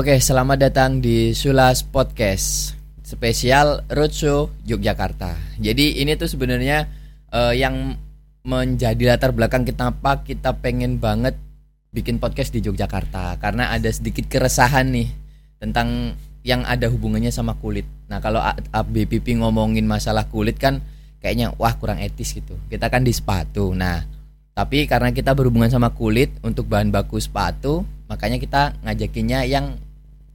Oke, selamat datang di Sulas Podcast spesial Roadshow Yogyakarta. Jadi ini tuh sebenarnya uh, yang menjadi latar belakang kita apa kita pengen banget bikin podcast di Yogyakarta karena ada sedikit keresahan nih tentang yang ada hubungannya sama kulit. Nah kalau BPP ngomongin masalah kulit kan kayaknya wah kurang etis gitu. Kita kan di sepatu. Nah tapi karena kita berhubungan sama kulit untuk bahan baku sepatu, makanya kita ngajakinnya yang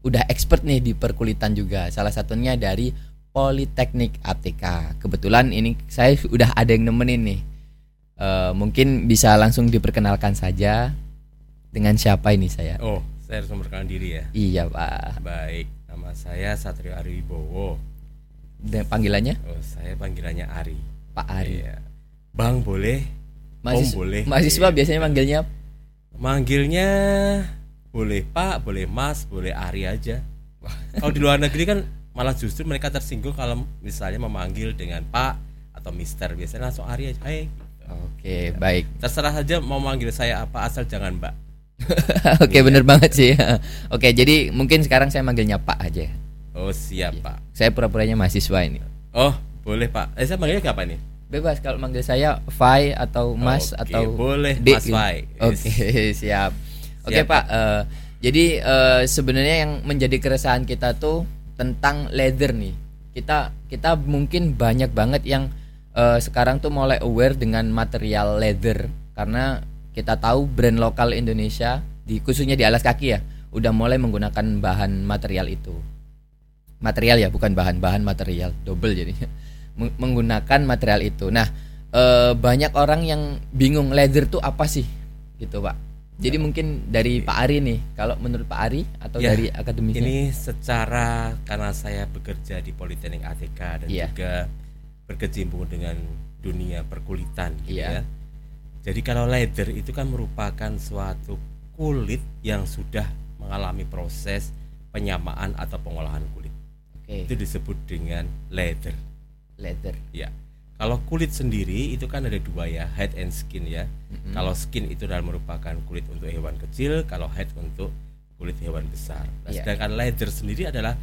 udah expert nih di perkulitan juga. Salah satunya dari Politeknik ATK. Kebetulan ini saya udah ada yang nemenin nih. Uh, mungkin bisa langsung diperkenalkan saja dengan siapa ini saya? Oh, saya harus memperkenalkan diri ya. Iya pak. Baik, nama saya Satrio Ariwibowo. Dan panggilannya? Oh, saya panggilannya Ari. Pak Ari. Iya. Bang boleh. Mahasiswa, Om boleh. Mahasiswa iya. biasanya manggilnya? Manggilnya boleh Pak, boleh Mas, boleh Ari aja. Kalau di luar negeri kan malah justru mereka tersinggung kalau misalnya memanggil dengan Pak atau Mister biasanya langsung Ari aja. Hai. Oke, ya. baik. Terserah saja mau manggil saya apa asal jangan Mbak. Oke, bener banget sih. Oke, jadi mungkin sekarang saya manggilnya Pak aja. Oh, siap, Pak. Saya pura-puranya mahasiswa ini. Oh, boleh, Pak. Eh, saya manggilnya apa nih? Bebas kalau manggil saya Fai atau Mas Oke, atau boleh D, Mas Fai. Oke, siap. Oke okay, Pak, uh, jadi uh, sebenarnya yang menjadi keresahan kita tuh tentang leather nih. Kita kita mungkin banyak banget yang uh, sekarang tuh mulai aware dengan material leather karena kita tahu brand lokal Indonesia di khususnya di alas kaki ya udah mulai menggunakan bahan material itu. Material ya, bukan bahan-bahan material, double jadinya. Menggunakan material itu. Nah, uh, banyak orang yang bingung leather tuh apa sih? Gitu, Pak jadi mungkin dari Pak Ari nih, kalau menurut Pak Ari atau ya, dari akademisi? Ini secara karena saya bekerja di Politeknik ATK dan ya. juga berkecimpung dengan dunia perkulitan gitu ya. ya. Jadi kalau leather itu kan merupakan suatu kulit yang sudah mengalami proses penyamaan atau pengolahan kulit. Oke. Itu disebut dengan leather. Leather. Ya. Kalau kulit sendiri itu kan ada dua ya, head and skin ya. Mm-hmm. Kalau skin itu adalah merupakan kulit untuk hewan kecil, kalau head untuk kulit hewan besar. Nah, yeah. Sedangkan leather sendiri adalah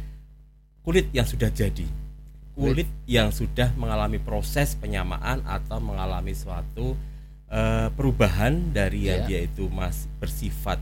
kulit yang sudah jadi, kulit yang sudah mengalami proses penyamaan atau mengalami suatu uh, perubahan dari yeah. yang dia itu masih bersifat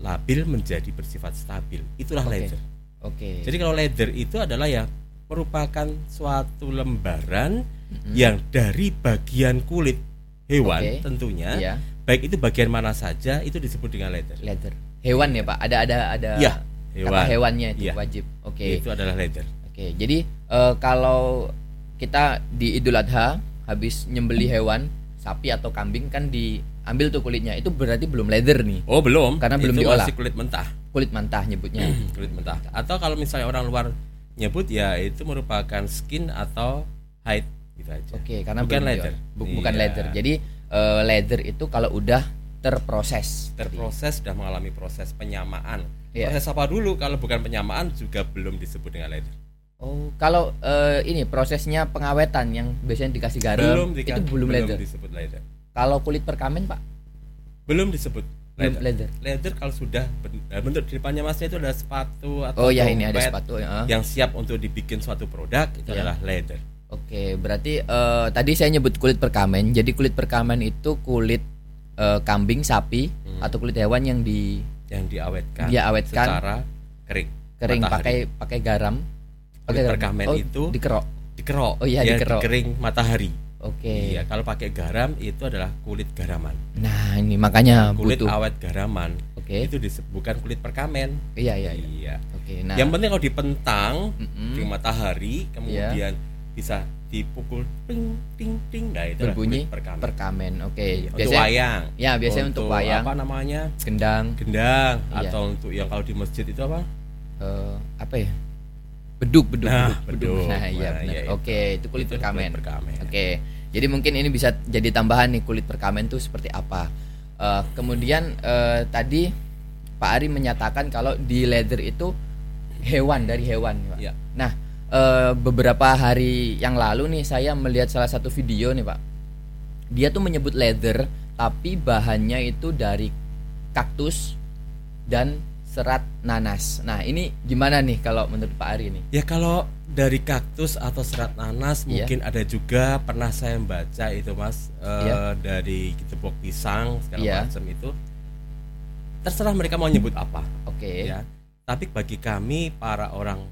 labil menjadi bersifat stabil. Itulah okay. leather. Oke. Okay. Jadi kalau leather itu adalah ya merupakan suatu lembaran mm-hmm. yang dari bagian kulit hewan okay. tentunya yeah. baik itu bagian mana saja itu disebut dengan leather leather hewan ya pak ada ada ada ya, hewan. kata hewannya itu ya. wajib oke okay. itu adalah leather oke okay. jadi uh, kalau kita di Idul Adha habis nyembeli hewan sapi atau kambing kan diambil tuh kulitnya itu berarti belum leather nih oh belum karena belum diolah masih kulit mentah kulit mentah nyebutnya kulit mentah atau kalau misalnya orang luar nyebut ya itu merupakan skin atau hide gitu aja. Oke, karena bukan leather. Bu iya. Bukan leather. Jadi uh, leather itu kalau udah terproses. Terproses sudah mengalami proses penyamaan. Yeah. Proses apa dulu kalau bukan penyamaan juga belum disebut dengan leather. Oh, kalau uh, ini prosesnya pengawetan yang biasanya dikasih garam belum itu belum, belum leather. disebut leather. Kalau kulit perkamen, Pak? Belum disebut leather. leather. Leather kalau sudah eh, bentuk di depannya masnya itu ada sepatu atau Oh ya ini ada sepatu ya. Yang siap untuk dibikin suatu produk itu yeah. adalah leather. Oke, berarti uh, tadi saya nyebut kulit perkamen. Jadi kulit perkamen itu kulit uh, kambing, sapi hmm. atau kulit hewan yang di yang diawetkan, diawetkan secara kering. Kering pakai pakai garam. Kulit pakai perkamen oh, itu dikerok. Dikerok. Oh iya, dikerok. Kering matahari. Oke. Okay. Iya, kalau pakai garam itu adalah kulit garaman. Nah, ini makanya kulit butuh. awet garaman. Oke. Okay. Itu disebut bukan kulit perkamen. Iya, iya, iya. iya. Oke, okay, nah. Yang penting kalau dipentang mm -hmm. di matahari kemudian yeah bisa dipukul ting ting ting nah itu berbunyi perkamen, perkamen. oke okay. Iya, untuk wayang ya biasanya untuk, untuk wayang apa namanya gendang gendang iya. atau untuk yang kalau di masjid itu apa uh, apa ya beduk beduk nah, beduk, beduk. nah iya nah, iya, oke okay. itu kulit itu perkamen, perkamen. oke okay. jadi mungkin ini bisa jadi tambahan nih kulit perkamen tuh seperti apa uh, kemudian uh, tadi Pak Ari menyatakan kalau di leather itu hewan dari hewan Pak. Ya. nah uh, beberapa hari yang lalu nih saya melihat salah satu video nih pak dia tuh menyebut leather tapi bahannya itu dari kaktus dan serat nanas. Nah, ini gimana nih kalau menurut Pak Ari nih? Ya kalau dari kaktus atau serat nanas Iya. mungkin ada juga pernah saya membaca itu Mas eh, Iya. dari gembok pisang segala Iya. macam itu. Terserah mereka mau nyebut apa Oke. ya. Tapi bagi kami para orang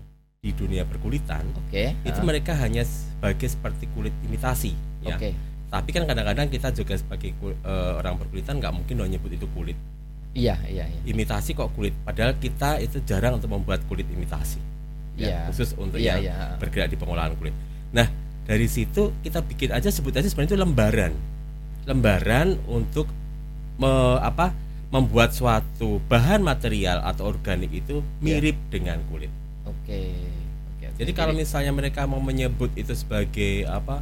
di dunia perkulitan Oke. itu ah, mereka hanya sebagai seperti kulit imitasi ya. Oke. Tapi kan kadang-kadang kita juga sebagai eh, orang perkulitan nggak mungkin dong nyebut itu kulit. Iya, iya, iya. Imitasi kok kulit. Padahal kita itu jarang untuk membuat kulit imitasi. Iya. Khusus untuk Iya, yang iya. bergerak di pengolahan kulit. Nah, dari situ kita bikin aja sebut aja sebenarnya itu lembaran. Lembaran untuk me- apa? membuat suatu bahan material atau organik itu Iya. mirip dengan kulit. Oke. Oke. Jadi kalau misalnya mereka mau menyebut itu sebagai apa?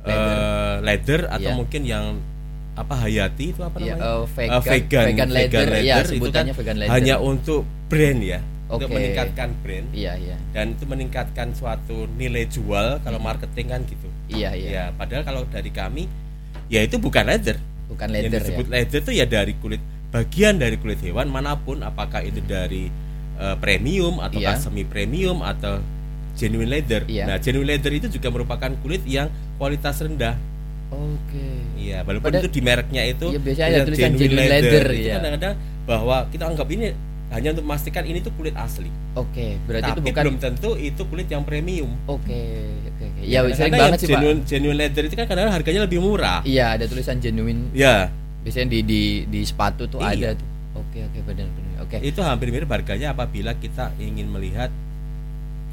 Leather. eh, leather atau Iya. mungkin yang apa hayati itu apa Iya, namanya? eh, vegan, Eh, vegan, vegan leather, ya itu kan vegan leather. hanya untuk brand ya, untuk Oke. meningkatkan brand Iya, iya. dan itu meningkatkan suatu nilai jual kalau marketing kan gitu. Iya, iya. Ya, padahal kalau dari kami ya itu bukan leather. Bukan yang leather ya. disebut leather itu ya dari kulit bagian dari kulit hewan mana pun apakah itu dari eh, premium atau Iya. semi premium atau genuine leather. Iya. Nah, genuine leather itu juga merupakan kulit yang kualitas rendah. Oke. Iya, walaupun Padahal- itu di mereknya itu Iya, biasanya ada tulisan tulisan genuine leather, itu iya. kadang-kadang bahwa kita anggap ini hanya untuk memastikan ini tuh kulit asli. Oke, berarti Tapi itu bukan belum tentu itu kulit yang premium. Oke, oke, oke. Ya, Kadang-kadang sering banget sih, genuine, Pak. Genuine leather itu kan kadang harganya lebih murah. Iya, ada tulisan genuine. Ya, Biasanya di di di sepatu tuh Iya. ada tuh. Oke, oke, benar benar. Oke. itu hampir mirip harganya apabila kita ingin melihat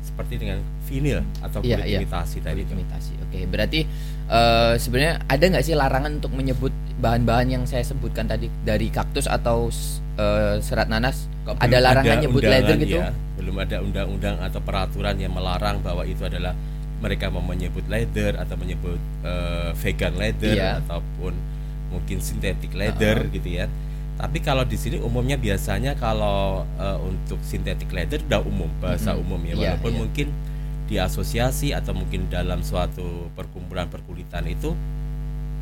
seperti dengan vinil atau Iya, kulit iya. imitasi tadi Kulit imitasi. Oke, berarti eh, sebenarnya ada nggak sih larangan untuk menyebut bahan-bahan yang saya sebutkan tadi dari kaktus atau eh, serat nanas? Kok ada larangan nyebut leather gitu? ya, belum ada undang-undang atau peraturan yang melarang bahwa itu adalah mereka mau menyebut leather atau menyebut eh, vegan leather Iya. ataupun mungkin synthetic leather Uh-uh. gitu ya. Tapi kalau di sini umumnya biasanya kalau eh, untuk synthetic leather udah umum bahasa Mm-mm. umum ya Iya, walaupun iya. mungkin di asosiasi atau mungkin dalam suatu perkumpulan perkulitan itu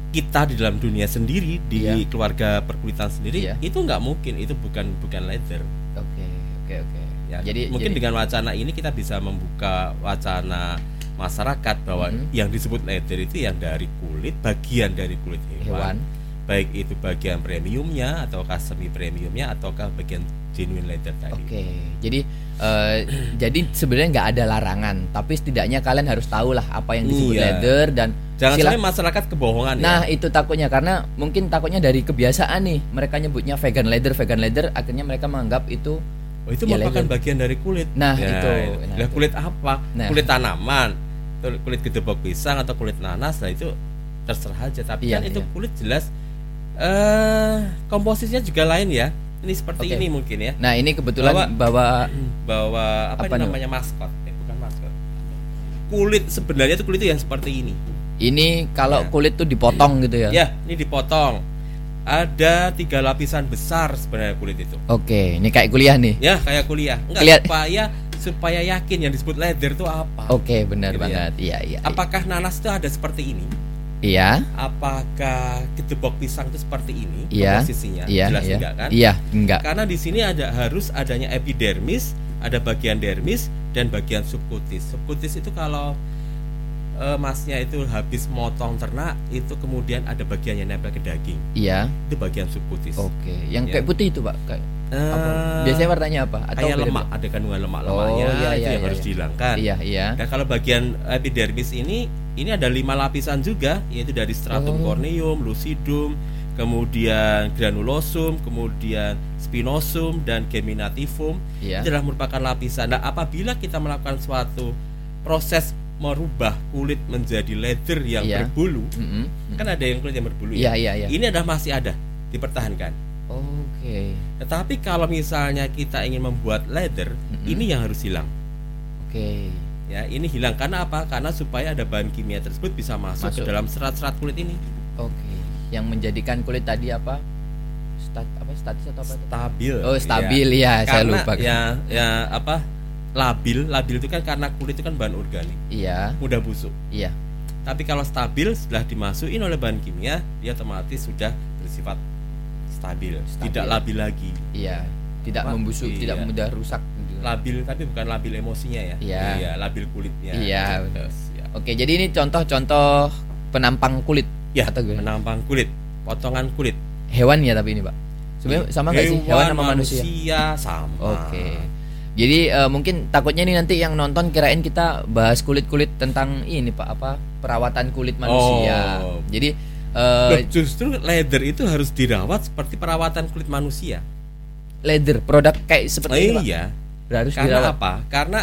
kita di dalam dunia sendiri di Iya. keluarga perkulitan sendiri Iya. itu nggak mungkin itu bukan bukan leather Oke, oke, oke. ya Jadi mungkin jadi- dengan wacana ini kita bisa membuka wacana masyarakat bahwa Mhm. yang disebut leather itu yang dari kulit bagian dari kulit hewan, hewan. Baik itu bagian premiumnya ataukah semi premiumnya ataukah bagian genuine leather tadi Oke, jadi eh, jadi sebenarnya nggak ada larangan, tapi setidaknya kalian harus tahu lah apa yang disebut Iya. leather dan jangan sampai masyarakat kebohongan Nah ya itu takutnya karena mungkin takutnya dari kebiasaan nih mereka nyebutnya vegan leather vegan leather akhirnya mereka menganggap itu oh, itu ya, merupakan leather. bagian dari kulit Nah, Ya, itu. Nah, itu. kulit apa Nah. kulit tanaman kulit gedebok pisang atau kulit nanas nah itu terserah aja tapi Iya, kan itu iya. kulit jelas eh komposisinya juga lain ya ini seperti Oke. ini mungkin ya nah ini kebetulan Bahwa- bawa bahwa apa, Apa ini namanya maskot eh bukan maskot kulit sebenarnya itu kulit itu yang seperti ini ini kalau Ya. kulit tuh dipotong gitu ya. ya ini dipotong ada tiga lapisan besar sebenarnya kulit itu Oke, ini kayak kuliah nih. ya kayak kuliah enggak Kelihat- supaya supaya yakin yang disebut leather itu apa Oke, benar Gitu ya. banget. Iya, iya. iya. apakah nanas itu ada seperti ini Iya, apakah gedebok pisang itu seperti ini Iya. komposisinya iya, jelas iya. enggak kan Iya, enggak. karena di sini ada harus adanya epidermis ada bagian dermis dan bagian subkutis subkutis itu kalau eh, masnya itu habis motong ternak itu kemudian ada bagian yang nempel ke daging Iya. itu bagian subkutis Oke, yang Ya. kayak putih itu, Pak. Kayak Eh, apa? Biasanya warnanya apa? Atau kayak lemak ada kandungan lemak Oh, lemaknya iya, itu iya, yang iya, harus iya. dihilangkan Iya, iya. Nah kalau bagian epidermis ini ini ada lima lapisan juga yaitu dari stratum Oh. corneum, lucidum, kemudian granulosum, kemudian spinosum dan geminativum. Iya. Itu adalah merupakan lapisan. Nah apabila kita melakukan suatu proses merubah kulit menjadi leather yang Iya. berbulu, mm. kan ada yang kulit yang berbulu Iya, ya. iya, iya. Ini adalah masih ada dipertahankan. Oke. Tetapi kalau misalnya kita ingin membuat leather, Mm-mm. ini yang harus hilang. Oke. Ya, ini hilang karena apa? Karena supaya ada bahan kimia tersebut bisa masuk, Masuk. ke dalam serat-serat kulit ini. Oke. Yang menjadikan kulit tadi apa? Stat apa statis atau apa? Stabil. Oh, stabil ya, saya Karena lupa. ya ya apa? Labil, labil itu kan karena kulit itu kan bahan organik, Iya, mudah busuk. iya. Tapi kalau stabil setelah dimasukin oleh bahan kimia, dia otomatis sudah bersifat stabil, Stabil. tidak labil lagi. Iya. tidak Apa? membusuk, Iya. tidak mudah rusak. gitu. labil tapi bukan labil emosinya ya Iya. labil kulitnya Iya, Gitu, betul. Oke, jadi ini contoh-contoh penampang kulit ya atau gimana? menampang kulit potongan kulit hewan ya tapi ini pak. Sebenarnya sama nggak sih hewan sama manusia? sama Oke. Jadi eh, mungkin takutnya nih nanti yang nonton kirain kita bahas kulit-kulit tentang ini pak apa perawatan kulit manusia. Oh. Jadi Loh, justru leather itu harus dirawat seperti perawatan kulit manusia leather produk kayak seperti Oh, pak. iya Harus karena dirawat. apa karena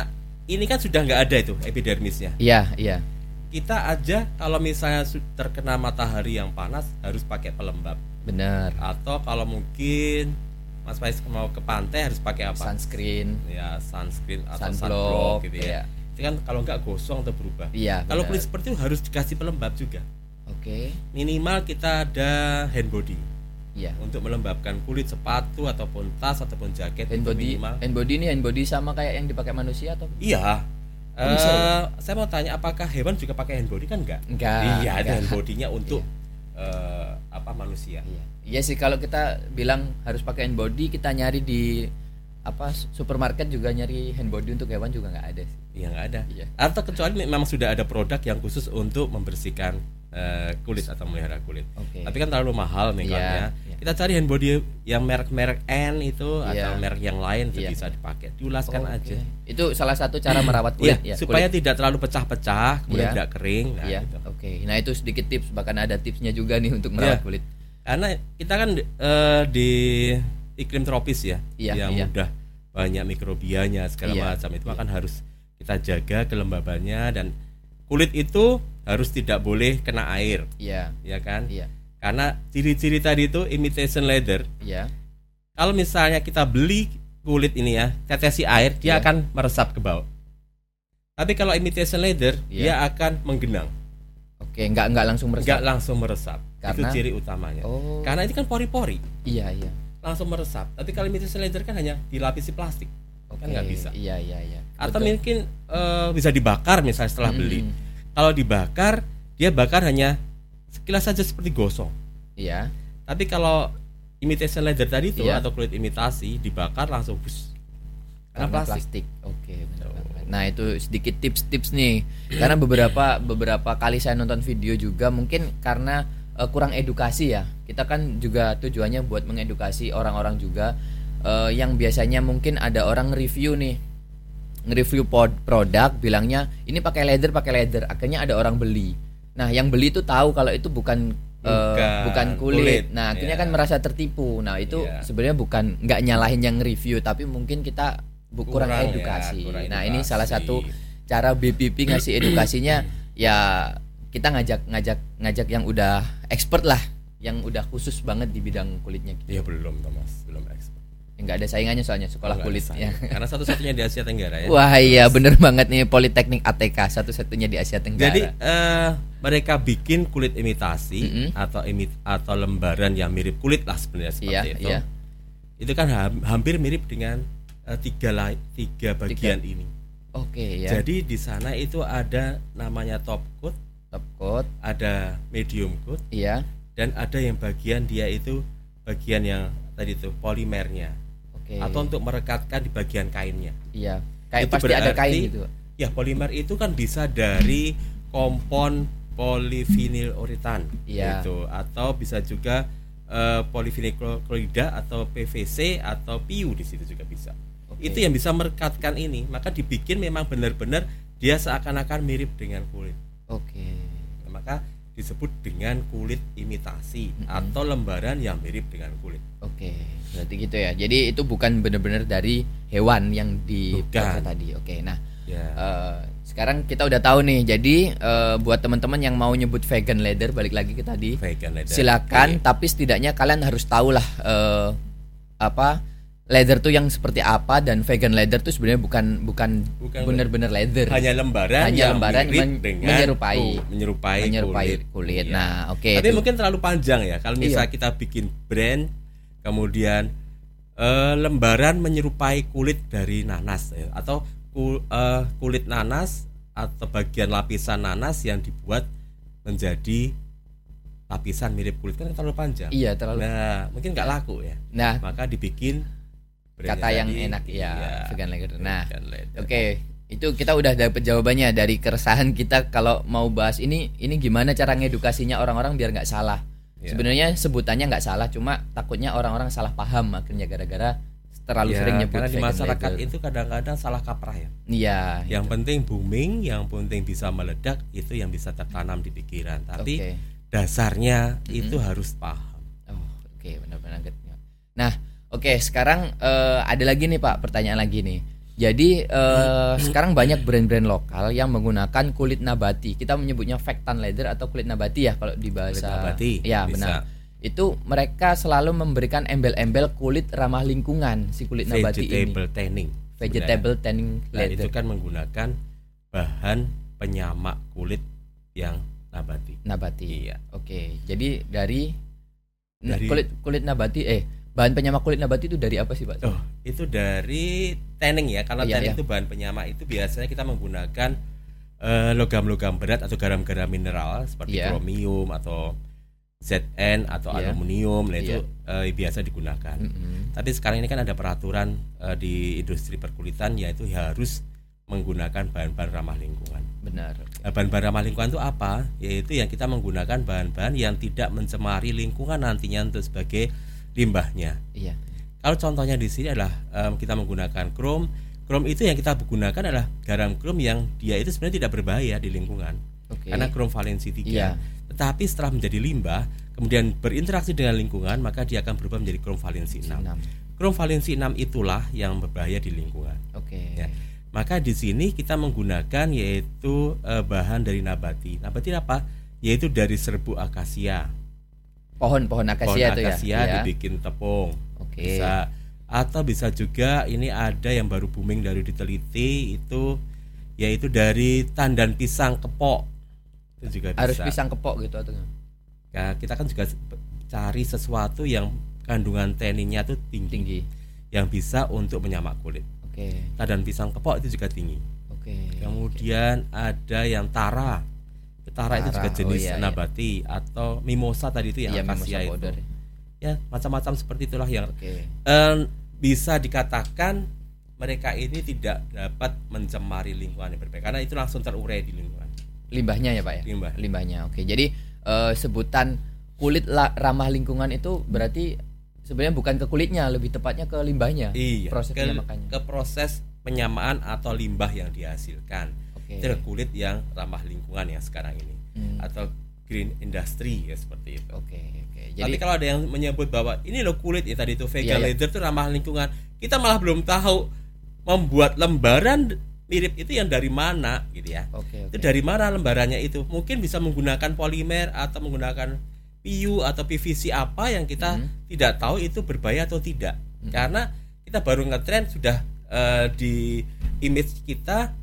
ini kan sudah nggak ada itu epidermisnya Iya iya. kita aja kalau misalnya terkena matahari yang panas harus pakai pelembab Benar. atau kalau mungkin Mas Faiz mau ke pantai harus pakai apa Sunscreen. ya sunscreen atau Sunblock, sunblock gitu iya. ya itu kan kalau nggak gosong atau berubah Iya. kalau kulit seperti itu harus dikasih pelembab juga Oke. minimal kita ada hand body Iya. untuk melembabkan kulit sepatu ataupun tas ataupun jaket Hand body, minimal hand body ini hand body sama kayak yang dipakai manusia atau? iya Oh? Eh, saya mau tanya apakah hewan juga pakai hand body kan enggak Enggak. iya ada enggak. hand body-nya untuk eh, apa manusia Iya. Iya sih kalau kita bilang harus pakai hand body kita nyari di apa supermarket juga nyari hand body untuk hewan juga nggak ada sih. Iya nggak ada. Iya. Atau kecuali memang sudah ada produk yang khusus untuk membersihkan eh, kulit atau melihara kulit. Oke. Tapi kan terlalu mahal nih Iya, kan ya. iya. Kita cari hand body yang merek-merek N itu Iya. atau merek yang lain itu Iya. bisa dipakai. Diulaskan Oke. aja. Itu salah satu cara merawat Iya, kulit ya. supaya kulit. tidak terlalu pecah-pecah, kemudian Iya. tidak kering. Nah, Iya. gitu. Oke. Nah, itu sedikit tips bahkan ada tipsnya juga nih untuk merawat Iya. kulit. Karena kita kan eh, di iklim tropis ya, Iya, yang iya. mudah banyak mikrobianya segala Iya, macam itu akan harus kita jaga kelembabannya dan kulit itu harus tidak boleh kena air, Iya. ya kan? Iya. Karena ciri-ciri tadi itu imitation leather. Iya. Kalau misalnya kita beli kulit ini ya, tetesi air, dia Iya. akan meresap ke bawah. Tapi kalau imitation leather, Iya. dia akan menggenang, Oke, nggak nggak langsung nggak meresap. langsung meresap. Karena- Itu ciri utamanya. Oh. Karena ini kan pori-pori. Iya, iya. langsung meresap. Tapi kalau imitation leather kan hanya dilapisi plastik, Oke. kan nggak bisa. Iya, iya, iya. Atau Betul. mungkin eh, bisa dibakar misalnya setelah Mm-mm. beli. Kalau dibakar, dia bakar hanya sekilas saja seperti gosong. Iya. Tapi kalau imitation leather tadi itu Iya. atau kulit imitasi dibakar langsung bus. Karena Karena plastik. Oke, benar banget. Nah, itu sedikit tips-tips nih. Karena beberapa beberapa kali saya nonton video juga mungkin karena eh, kurang edukasi ya. Kita kan juga tujuannya buat mengedukasi orang-orang juga eh, yang biasanya mungkin ada orang review nih. Nge-review pod- produk bilangnya ini pakai leather, pakai leather. Akhirnya ada orang beli. Nah, yang beli itu tahu kalau itu bukan eh, Bukan bukan kulit. kulit. Nah, akhirnya Iya. kan merasa tertipu. Nah, itu Iya. sebenarnya bukan nggak nyalahin yang review, tapi mungkin kita kurang, Kurang ya, edukasi. kurang Nah, ini salah satu cara BPP ngasih edukasinya ya kita ngajak ngajak ngajak yang udah expert lah, yang udah khusus banget di bidang kulitnya gitu. Ya belum Thomas, belum expert. Nggak ada saingannya soalnya sekolah Oh, kulit ya. Karena satu-satunya di Asia Tenggara ya. Wah iya bener banget nih Politeknik ATK satu-satunya di Asia Tenggara. Jadi eh, mereka bikin kulit imitasi Mm-mm. atau imit atau lembaran yang mirip kulit lah sebenarnya seperti Iya, itu. iya. Itu kan ham- hampir mirip dengan eh, tiga tiga bagian ini. Oke ya. Jadi di sana itu ada namanya top coat, top coat, ada medium coat, iya. dan ada yang bagian dia itu bagian yang tadi itu polimernya Oke. atau untuk merekatkan di bagian kainnya. iya. Kayak Itu pasti ada berarti- kain gitu. Ya polimer itu kan bisa dari kompon polivinil uritan Iya. gitu atau bisa juga eh, polivinil klo- klorida atau PVC atau PU di situ juga bisa. Oke. Itu yang bisa merekatkan ini, maka dibikin memang benar-benar dia seakan-akan mirip dengan kulit. Oke. Nah, maka disebut dengan kulit imitasi Mm-mm. atau lembaran yang mirip dengan kulit. Oke, berarti gitu ya. Jadi itu bukan benar-benar dari hewan yang di tadi. Oke, nah Ya. eh, sekarang kita udah tahu nih. Jadi eh, buat teman-teman yang mau nyebut vegan leather, balik lagi ke tadi, Vegan leather. silakan. Iya. Tapi setidaknya kalian harus tahu lah eh, apa leather tuh yang seperti apa dan vegan leather tuh sebenarnya bukan bukan, benar-benar leather. hanya lembaran Hanya yang lembaran men- dengan menyerupai. ku- menyerupai, menyerupai kulit. kulit. Iya. Nah, oke. Tapi itu. mungkin terlalu panjang ya. Kalau misalnya Iya. kita bikin brand, kemudian eh, lembaran menyerupai kulit dari nanas ya, atau ku- eh, kulit nanas atau bagian lapisan nanas yang dibuat menjadi lapisan mirip kulit kan terlalu panjang. iya terlalu. Nah, mungkin nggak laku ya. Nah, Maka dibikin kata yang enak ya, ya vegan leather. Nah, oke, okay, itu kita udah dapat jawabannya dari keresahan kita kalau mau bahas ini ini gimana cara ngedukasinya orang-orang biar nggak salah. Ya. Sebenarnya sebutannya nggak salah, cuma takutnya orang-orang salah paham akhirnya gara-gara terlalu ya, sering nyebut karena di masyarakat itu kadang-kadang salah kaprah ya. Iya. Yang itu. penting booming, yang penting bisa meledak itu yang bisa tertanam di pikiran. Tapi okay. dasarnya mm -hmm. itu harus paham. Oh, oke, okay, benar-benar. Nah, Oke, sekarang uh, ada lagi nih Pak, pertanyaan lagi nih. Jadi uh, sekarang banyak brand-brand lokal yang menggunakan kulit nabati. Kita menyebutnya Vectan leather atau kulit nabati ya kalau di bahasa. Kulit nabati. Ya bisa. benar. Itu mereka selalu memberikan embel-embel kulit ramah lingkungan si kulit nabati ini. Vegetable tanning. Vegetable tanning leather. Nah, itu kan menggunakan bahan penyamak kulit yang nabati. Nabati. Iya. Oke, jadi dari, dari kulit kulit nabati eh bahan penyamak kulit nabati itu dari apa sih pak? Oh itu dari tanning ya karena iya, tanning iya. itu bahan penyamak itu biasanya kita menggunakan eh, logam-logam berat atau garam-garam mineral seperti iya. kromium atau Zn atau iya. aluminium nah itu uh, biasa digunakan. Mm -hmm. Tapi sekarang ini kan ada peraturan uh, di industri perkulitan yaitu harus menggunakan bahan-bahan ramah lingkungan. Benar. bahan-bahan ramah lingkungan itu apa? Yaitu yang kita menggunakan bahan-bahan yang tidak mencemari lingkungan nantinya untuk sebagai limbahnya. Iya. Kalau contohnya di sini adalah um, kita menggunakan krom, krom itu yang kita gunakan adalah garam krom yang dia itu sebenarnya tidak berbahaya di lingkungan. Okay. Karena krom valensi 3. Iya. Tetapi setelah menjadi limbah, kemudian berinteraksi dengan lingkungan, maka dia akan berubah menjadi krom valensi 6. 6. Krom valensi 6 itulah yang berbahaya di lingkungan. Oke. Okay. Ya. Maka di sini kita menggunakan yaitu uh, bahan dari nabati. Nabati apa? Yaitu dari serbu akasia pohon-pohon akasia pohon itu akasia ya. dibikin tepung. Oke. Okay. Bisa atau bisa juga ini ada yang baru booming dari diteliti itu yaitu dari tandan pisang kepok. Itu juga bisa. Harus pisang kepok gitu atau Ya, kita kan juga cari sesuatu yang kandungan teninnya tuh tinggi. tinggi. Yang bisa untuk menyamak kulit. Oke. Okay. Tandan pisang kepok itu juga tinggi. Oke. Okay. Kemudian okay. ada yang tara Tara, itu juga jenis oh, iya, nabati iya. atau mimosa tadi itu yang iya, akasia itu. Powder. Ya, macam-macam seperti itulah yang okay. um, bisa dikatakan mereka ini tidak dapat mencemari lingkungan yang berbeda karena itu langsung terurai di lingkungan. Limbahnya ya, Pak ya? Limbah. Limbahnya. Oke. Jadi uh, sebutan kulit ramah lingkungan itu berarti sebenarnya bukan ke kulitnya, lebih tepatnya ke limbahnya. Iya. Proses ke, ke proses penyamaan atau limbah yang dihasilkan okay. itu kulit yang ramah lingkungan yang sekarang ini hmm. atau green industry ya seperti itu. Oke, okay, oke. Okay. Jadi Tapi kalau ada yang menyebut bahwa ini loh kulit ya tadi itu vegan iya, leather itu ramah lingkungan, kita malah belum tahu membuat lembaran mirip itu yang dari mana gitu ya. Okay, okay. Itu dari mana lembarannya itu? Mungkin bisa menggunakan polimer atau menggunakan PU atau PVC apa yang kita hmm. tidak tahu itu berbahaya atau tidak. Hmm. Karena kita baru ngetrend sudah uh, di image kita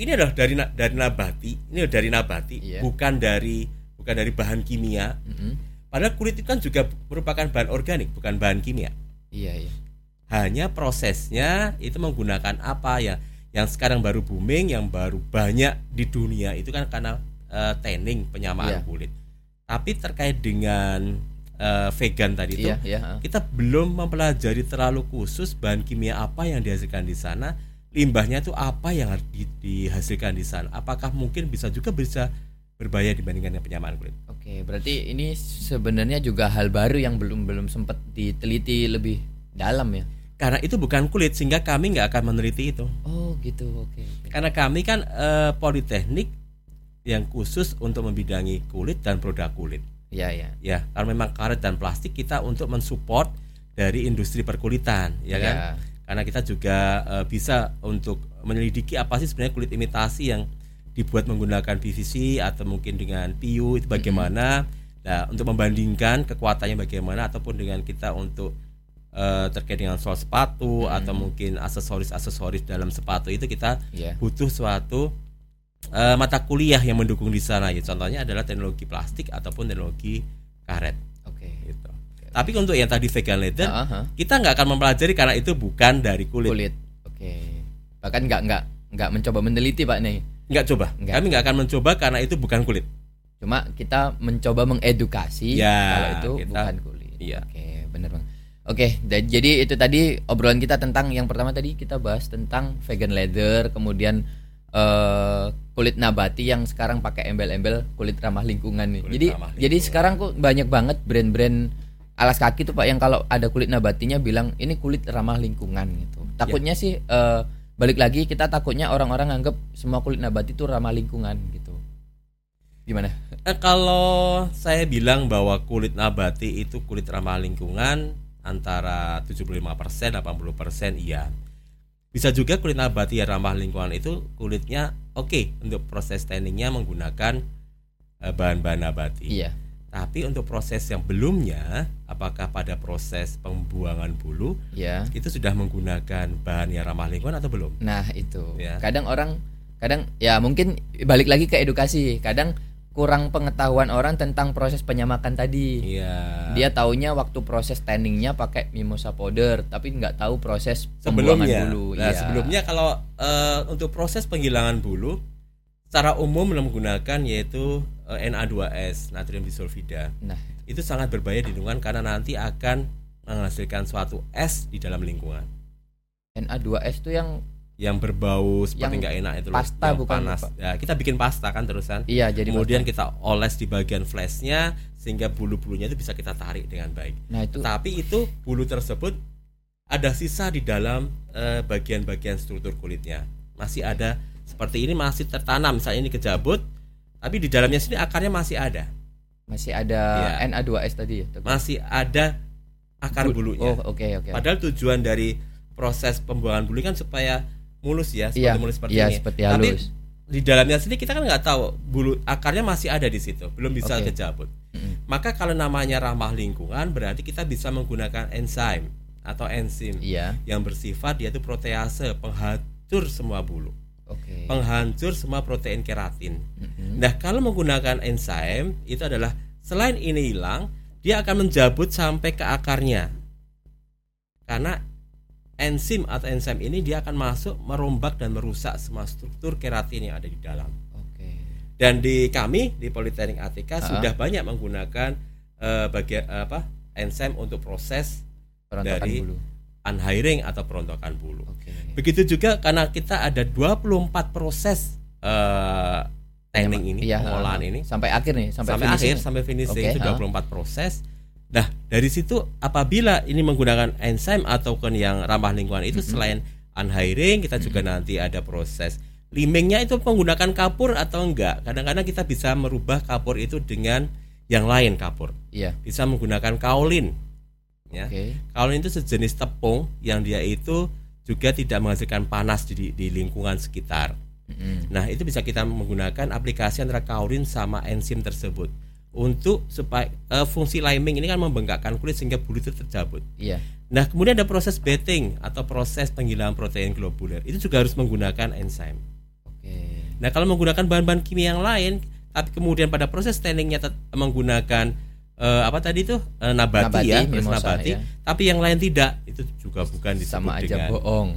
ini adalah dari dari nabati ini dari nabati yeah. bukan dari bukan dari bahan kimia mm -hmm. padahal kulit itu kan juga merupakan bahan organik bukan bahan kimia iya yeah, hanya prosesnya itu menggunakan apa ya yang sekarang baru booming yang baru banyak di dunia itu kan karena uh, tanning penyamaan yeah. kulit tapi terkait dengan uh, vegan tadi itu yeah, yeah. kita belum mempelajari terlalu khusus bahan kimia apa yang dihasilkan di sana limbahnya itu apa yang harus di, dihasilkan di sana? Apakah mungkin bisa juga bisa berbahaya dibandingkan dengan penyamaan kulit? Oke, berarti ini sebenarnya juga hal baru yang belum belum sempat diteliti lebih dalam ya? Karena itu bukan kulit sehingga kami nggak akan meneliti itu. Oh gitu, oke. oke. Karena kami kan uh, politeknik yang khusus untuk membidangi kulit dan produk kulit. Ya ya. Ya, karena memang karet dan plastik kita untuk mensupport dari industri perkulitan, ya, ya. kan? Karena kita juga uh, bisa untuk menyelidiki apa sih sebenarnya kulit imitasi yang dibuat menggunakan PVC atau mungkin dengan PU itu bagaimana mm-hmm. nah untuk membandingkan kekuatannya bagaimana ataupun dengan kita untuk uh, terkait dengan soal sepatu mm-hmm. atau mungkin aksesoris-aksesoris dalam sepatu itu kita yeah. butuh suatu uh, mata kuliah yang mendukung di sana ya contohnya adalah teknologi plastik ataupun teknologi karet tapi untuk yang tadi vegan leather, uh -huh. kita nggak akan mempelajari karena itu bukan dari kulit. Kulit. Oke. Okay. Bahkan nggak nggak nggak mencoba meneliti pak nih. Nggak coba. Enggak. Kami nggak akan mencoba karena itu bukan kulit. Cuma kita mencoba mengedukasi ya, kalau itu kita, bukan kulit. Iya. Oke, benar bang. Oke, da- jadi itu tadi obrolan kita tentang yang pertama tadi kita bahas tentang vegan leather, kemudian eh, kulit nabati yang sekarang pakai embel-embel kulit ramah lingkungan nih. Kulit jadi ramah jadi sekarang kok banyak banget brand-brand alas kaki tuh Pak yang kalau ada kulit nabatinya bilang ini kulit ramah lingkungan gitu. Takutnya sih eh, balik lagi kita takutnya orang-orang anggap semua kulit nabati itu ramah lingkungan gitu. Gimana? Eh, kalau saya bilang bahwa kulit nabati itu kulit ramah lingkungan antara 75% 80% iya. Bisa juga kulit nabati yang ramah lingkungan itu kulitnya oke untuk proses tanningnya menggunakan eh, bahan-bahan nabati. Iya. Tapi untuk proses yang belumnya, apakah pada proses pembuangan bulu Iya. itu sudah menggunakan bahan yang ramah lingkungan atau belum? Nah itu Ya. kadang orang kadang ya mungkin balik lagi ke edukasi kadang kurang pengetahuan orang tentang proses penyamakan tadi Iya. dia taunya waktu proses tanningnya pakai mimosa powder tapi nggak tahu proses sebelumnya. bulu Nah, Iya. sebelumnya kalau eh, untuk proses penghilangan bulu secara umum menggunakan yaitu eh, Na2S, natrium disulfida. nah Itu sangat berbahaya di lingkungan karena nanti akan menghasilkan suatu es di dalam lingkungan Na2S itu yang yang berbau seperti nggak enak itu loh, pasta yang bukan, panas. Ya, kita bikin pasta kan terusan. iya jadi Kemudian pasta. kita oles di bagian flashnya sehingga bulu-bulunya itu bisa kita tarik dengan baik. nah itu Tapi itu bulu tersebut ada sisa di dalam eh, bagian-bagian struktur kulitnya. Masih ada seperti ini masih tertanam. Misalnya ini kejabut, tapi di dalamnya sini akarnya masih ada. masih ada Iya. Na2S tadi ya? Masih ada akar Bul- bulunya. oh oke oke Padahal tujuan dari proses pembuangan bulu kan supaya mulus ya, seperti iya mulus seperti iya ini. seperti Tapi di dalamnya sendiri kita kan nggak tahu bulu akarnya masih ada di situ, belum bisa Oke. kejabut. Mm-mm. Maka kalau namanya ramah lingkungan berarti kita bisa menggunakan enzim atau enzim iya yang bersifat yaitu protease penghancur semua bulu, oke penghancur semua protein keratin. Mm-mm. Nah, kalau menggunakan enzim itu adalah selain ini hilang, dia akan menjabut sampai ke akarnya. Karena enzim atau enzim ini dia akan masuk merombak dan merusak semua struktur keratin yang ada di dalam. oke Dan di kami di Politeknik ATK Ah. sudah banyak menggunakan eh, bagian apa enzim untuk proses dari- bulu unhairing atau perontokan bulu. oke Begitu juga karena kita ada 24 proses eh tanning ini, Iya, pengolahan ah, ini sampai akhir nih sampai, sampai, akhir sampai finishing Oke, itu ah. 24 proses. Nah, dari situ apabila ini menggunakan enzim ataupun yang ramah lingkungan itu selain unhairing kita juga nanti ada proses limingnya itu menggunakan kapur atau enggak. Kadang-kadang kita bisa merubah kapur itu dengan yang lain kapur. iya Bisa menggunakan kaolin. Ya. oke Kaolin itu sejenis tepung yang dia itu juga tidak menghasilkan panas di, di lingkungan sekitar. Mm-mm. Nah, itu bisa kita menggunakan aplikasi antara kaolin sama enzim tersebut untuk supaya eh, fungsi liming ini kan membengkakkan kulit sehingga bulu itu terjabut. iya Nah, kemudian ada proses betting atau proses penghilangan protein globuler. Itu juga harus menggunakan enzim. oke Nah, kalau menggunakan bahan-bahan kimia yang lain, tapi kemudian pada proses tanningnya menggunakan eh, apa tadi itu Eh, nabati, Nabati, ya, mimosa, nabati, ya. tapi yang lain tidak, itu juga bukan disebut sama aja dengan bohong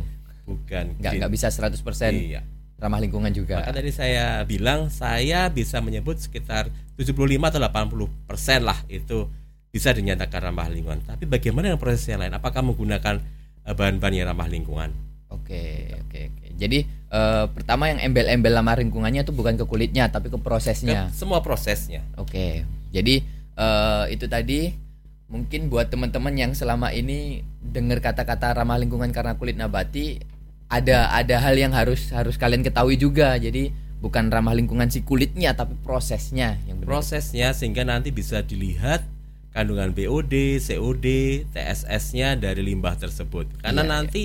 bukan nggak nggak bisa 100% Iya. ramah lingkungan juga Maka tadi saya bilang saya bisa menyebut sekitar 75 atau 80 persen lah itu bisa dinyatakan ramah lingkungan. Tapi bagaimana dengan proses yang lain? Apakah menggunakan eh, bahan-bahan yang ramah lingkungan? oke oke oke jadi eh, pertama yang embel-embel ramah lingkungannya itu bukan ke kulitnya tapi ke prosesnya Ke semua prosesnya. Oke, jadi eh, itu tadi mungkin buat teman-teman yang selama ini dengar kata-kata ramah lingkungan karena kulit nabati, ada ada hal yang harus harus kalian ketahui juga. Jadi bukan ramah lingkungan si kulitnya, tapi prosesnya yang benar. Prosesnya sehingga nanti bisa dilihat kandungan BOD, COD, TSS-nya dari limbah tersebut. Karena Iya, nanti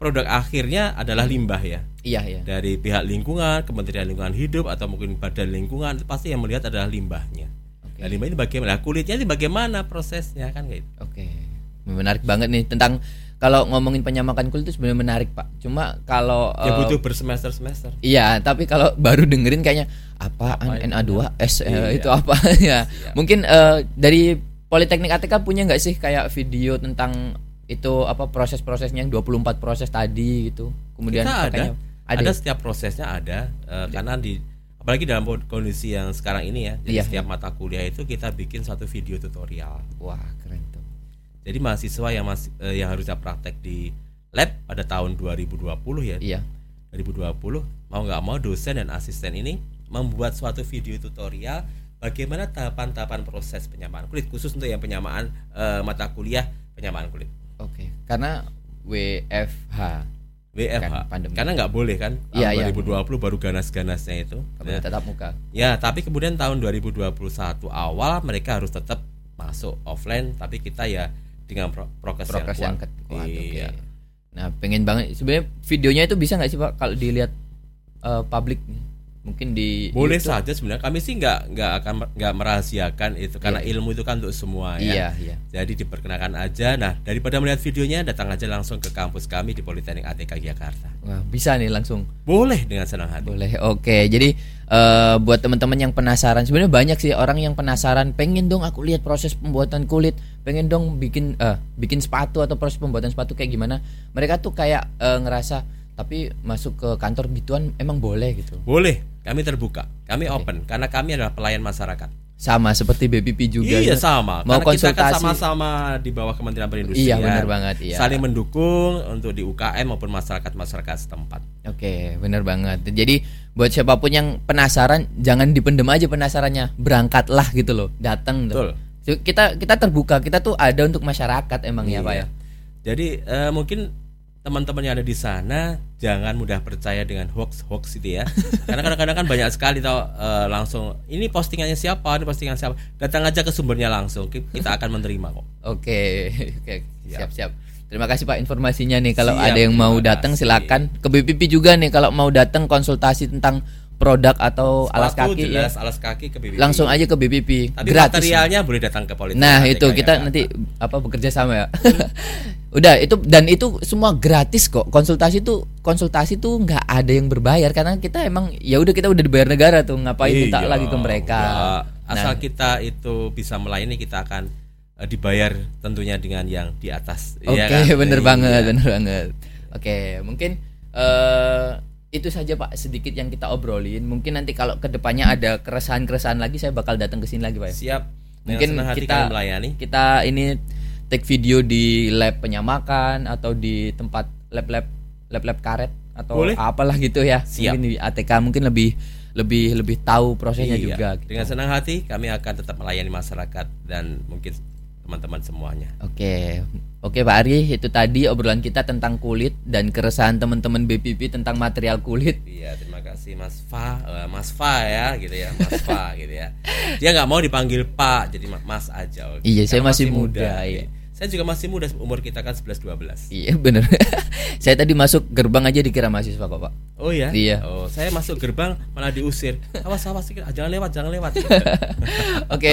produk akhirnya adalah limbah ya. Iya iya. Dari pihak lingkungan, Kementerian Lingkungan Hidup atau mungkin Badan Lingkungan pasti yang melihat adalah limbahnya. Oke. Nah, limbah ini bagaimana? Nah, kulitnya ini bagaimana prosesnya kan gitu. Oke, menarik banget nih tentang kalau ngomongin penyamakan kulit itu sebenarnya menarik pak. Cuma kalau Ya eh, butuh bersemester-semester. Iya, tapi kalau baru dengerin kayaknya apaan Apa itu? NA2S eh, Iya. itu apa ya? Mungkin eh, dari Politeknik ATK punya nggak sih kayak video tentang itu apa proses-prosesnya yang 24 proses tadi gitu. Kemudian Kita ada, pakainya- ada, ya? setiap prosesnya ada eh, karena di apalagi dalam kondisi yang sekarang ini ya. Jadi Iya. setiap mata kuliah itu kita bikin satu video tutorial. Wah, keren tuh. Jadi mahasiswa yang masih uh, yang harusnya praktek di lab pada tahun 2020 ya. Iya. 2020 mau nggak mau dosen dan asisten ini membuat suatu video tutorial bagaimana tahapan-tahapan proses penyamaan kulit khusus untuk yang penyamaan uh, mata kuliah penyamaan kulit. Oke. Karena WFH WFH kan, pandemi. karena nggak boleh kan ya, tahun ya, 2020 ya. baru ganas-ganasnya itu ya. tetap muka ya tapi kemudian tahun 2021 awal mereka harus tetap masuk offline tapi kita ya dengan pro prokes, prokes yang kuat, yang kuat iya. Okay. nah pengen banget sebenarnya videonya itu bisa nggak sih pak kalau dilihat uh, publik mungkin di boleh YouTube. saja sebenarnya. Kami sih nggak nggak akan nggak merahasiakan itu karena yeah. ilmu itu kan untuk semua ya. Yeah, yeah. jadi diperkenalkan aja. Nah daripada melihat videonya datang aja langsung ke kampus kami di Politeknik ATK Jakarta. Wah, bisa nih langsung. Boleh dengan senang hati. Boleh oke. Jadi uh, buat teman-teman yang penasaran sebenarnya banyak sih orang yang penasaran pengen dong aku lihat proses pembuatan kulit pengen dong bikin uh, bikin sepatu atau proses pembuatan sepatu kayak gimana. Mereka tuh kayak uh, ngerasa tapi masuk ke kantor gituan emang boleh gitu boleh kami terbuka, kami okay. open karena kami adalah pelayan masyarakat. Sama seperti BPP juga. Iya ya? sama. Mau karena konsultasi. kita kan sama-sama di bawah Kementerian Perindustrian. Iya benar banget. Iya. Saling mendukung untuk di UKM maupun masyarakat-masyarakat setempat. Oke, benar banget. Jadi buat siapa pun yang penasaran, jangan dipendem aja penasarannya, berangkatlah gitu loh, datang. Betul. Kita kita terbuka, kita tuh ada untuk masyarakat emang iya. ya pak ya. Jadi uh, mungkin teman-teman yang ada di sana jangan mudah percaya dengan hoax hoax itu ya. Karena kadang-kadang kan banyak sekali tau uh, langsung ini postingannya siapa? Ini postingan siapa? Datang aja ke sumbernya langsung kita akan menerima kok. Oke oke siap. siap terima kasih pak informasinya nih. Kalau siap, ada yang mau datang silakan ke BPP juga nih. Kalau mau datang konsultasi tentang produk atau Sepatu alas kaki jelas, ya. alas kaki ke BPP. Langsung aja ke BPP. Tapi gratis. materialnya boleh datang ke politik. Nah, itu kita ya, nanti apa bekerja sama ya. Udah itu dan itu semua gratis kok. Konsultasi tuh konsultasi tuh nggak ada yang berbayar karena kita emang ya udah kita udah dibayar negara tuh ngapain iya, minta lagi ke mereka. Ya, asal nah. kita itu bisa melayani kita akan uh, dibayar tentunya dengan yang di atas. Oke, okay, ya kan? bener iya. banget, bener banget. Oke, okay, mungkin uh, itu saja Pak sedikit yang kita obrolin. Mungkin nanti kalau ke depannya ada keresahan-keresahan lagi saya bakal datang ke sini lagi Pak. Ya. Siap. Mungkin kita melayani. Kita ini take video di lab penyamakan atau di tempat lab-lab lab-lab karet atau Boleh. apalah gitu ya. Siap. Mungkin di ATK mungkin lebih lebih lebih tahu prosesnya iya. juga. Gitu. Dengan senang hati kami akan tetap melayani masyarakat dan mungkin teman-teman semuanya. Oke, oke Pak Ari, itu tadi obrolan kita tentang kulit dan keresahan teman-teman BPP tentang material kulit. Iya, terima kasih Mas Fa, uh, Mas Fa ya, gitu ya, Mas Fa, gitu ya. Dia nggak mau dipanggil Pak, jadi Mas aja. Iya, saya masih, masih muda. muda iya. Saya juga masih muda, umur kita kan 11 12. Iya, benar. saya tadi masuk gerbang aja dikira mahasiswa kok, Pak. Oh iya. Iya. Oh, saya masuk gerbang malah diusir. Awas awas ah, jangan lewat, jangan lewat. Oke.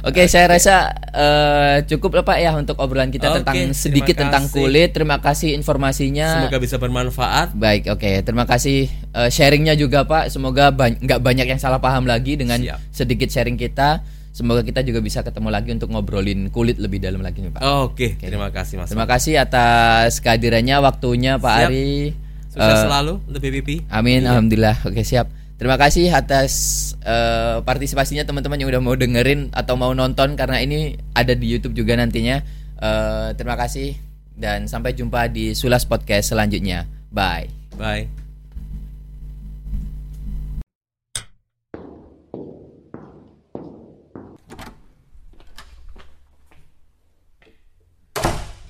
Oke, saya rasa uh, cukup lah Pak ya untuk obrolan kita okay, tentang sedikit tentang kulit. Terima kasih informasinya. Semoga bisa bermanfaat. Baik, oke. Okay. Terima kasih uh, sharingnya juga Pak. Semoga nggak ba banyak yang salah paham lagi dengan Siap. sedikit sharing kita. Semoga kita juga bisa ketemu lagi untuk ngobrolin kulit lebih dalam lagi nih Pak. Oh, Oke, okay. okay. terima kasih Mas. Terima kasih atas kehadirannya, waktunya Pak siap. Ari. Sukses uh, selalu untuk BPP. Amin, iya. alhamdulillah. Oke siap. Terima kasih atas uh, partisipasinya teman-teman yang udah mau dengerin atau mau nonton karena ini ada di YouTube juga nantinya. Uh, terima kasih dan sampai jumpa di Sulas Podcast selanjutnya. Bye. Bye.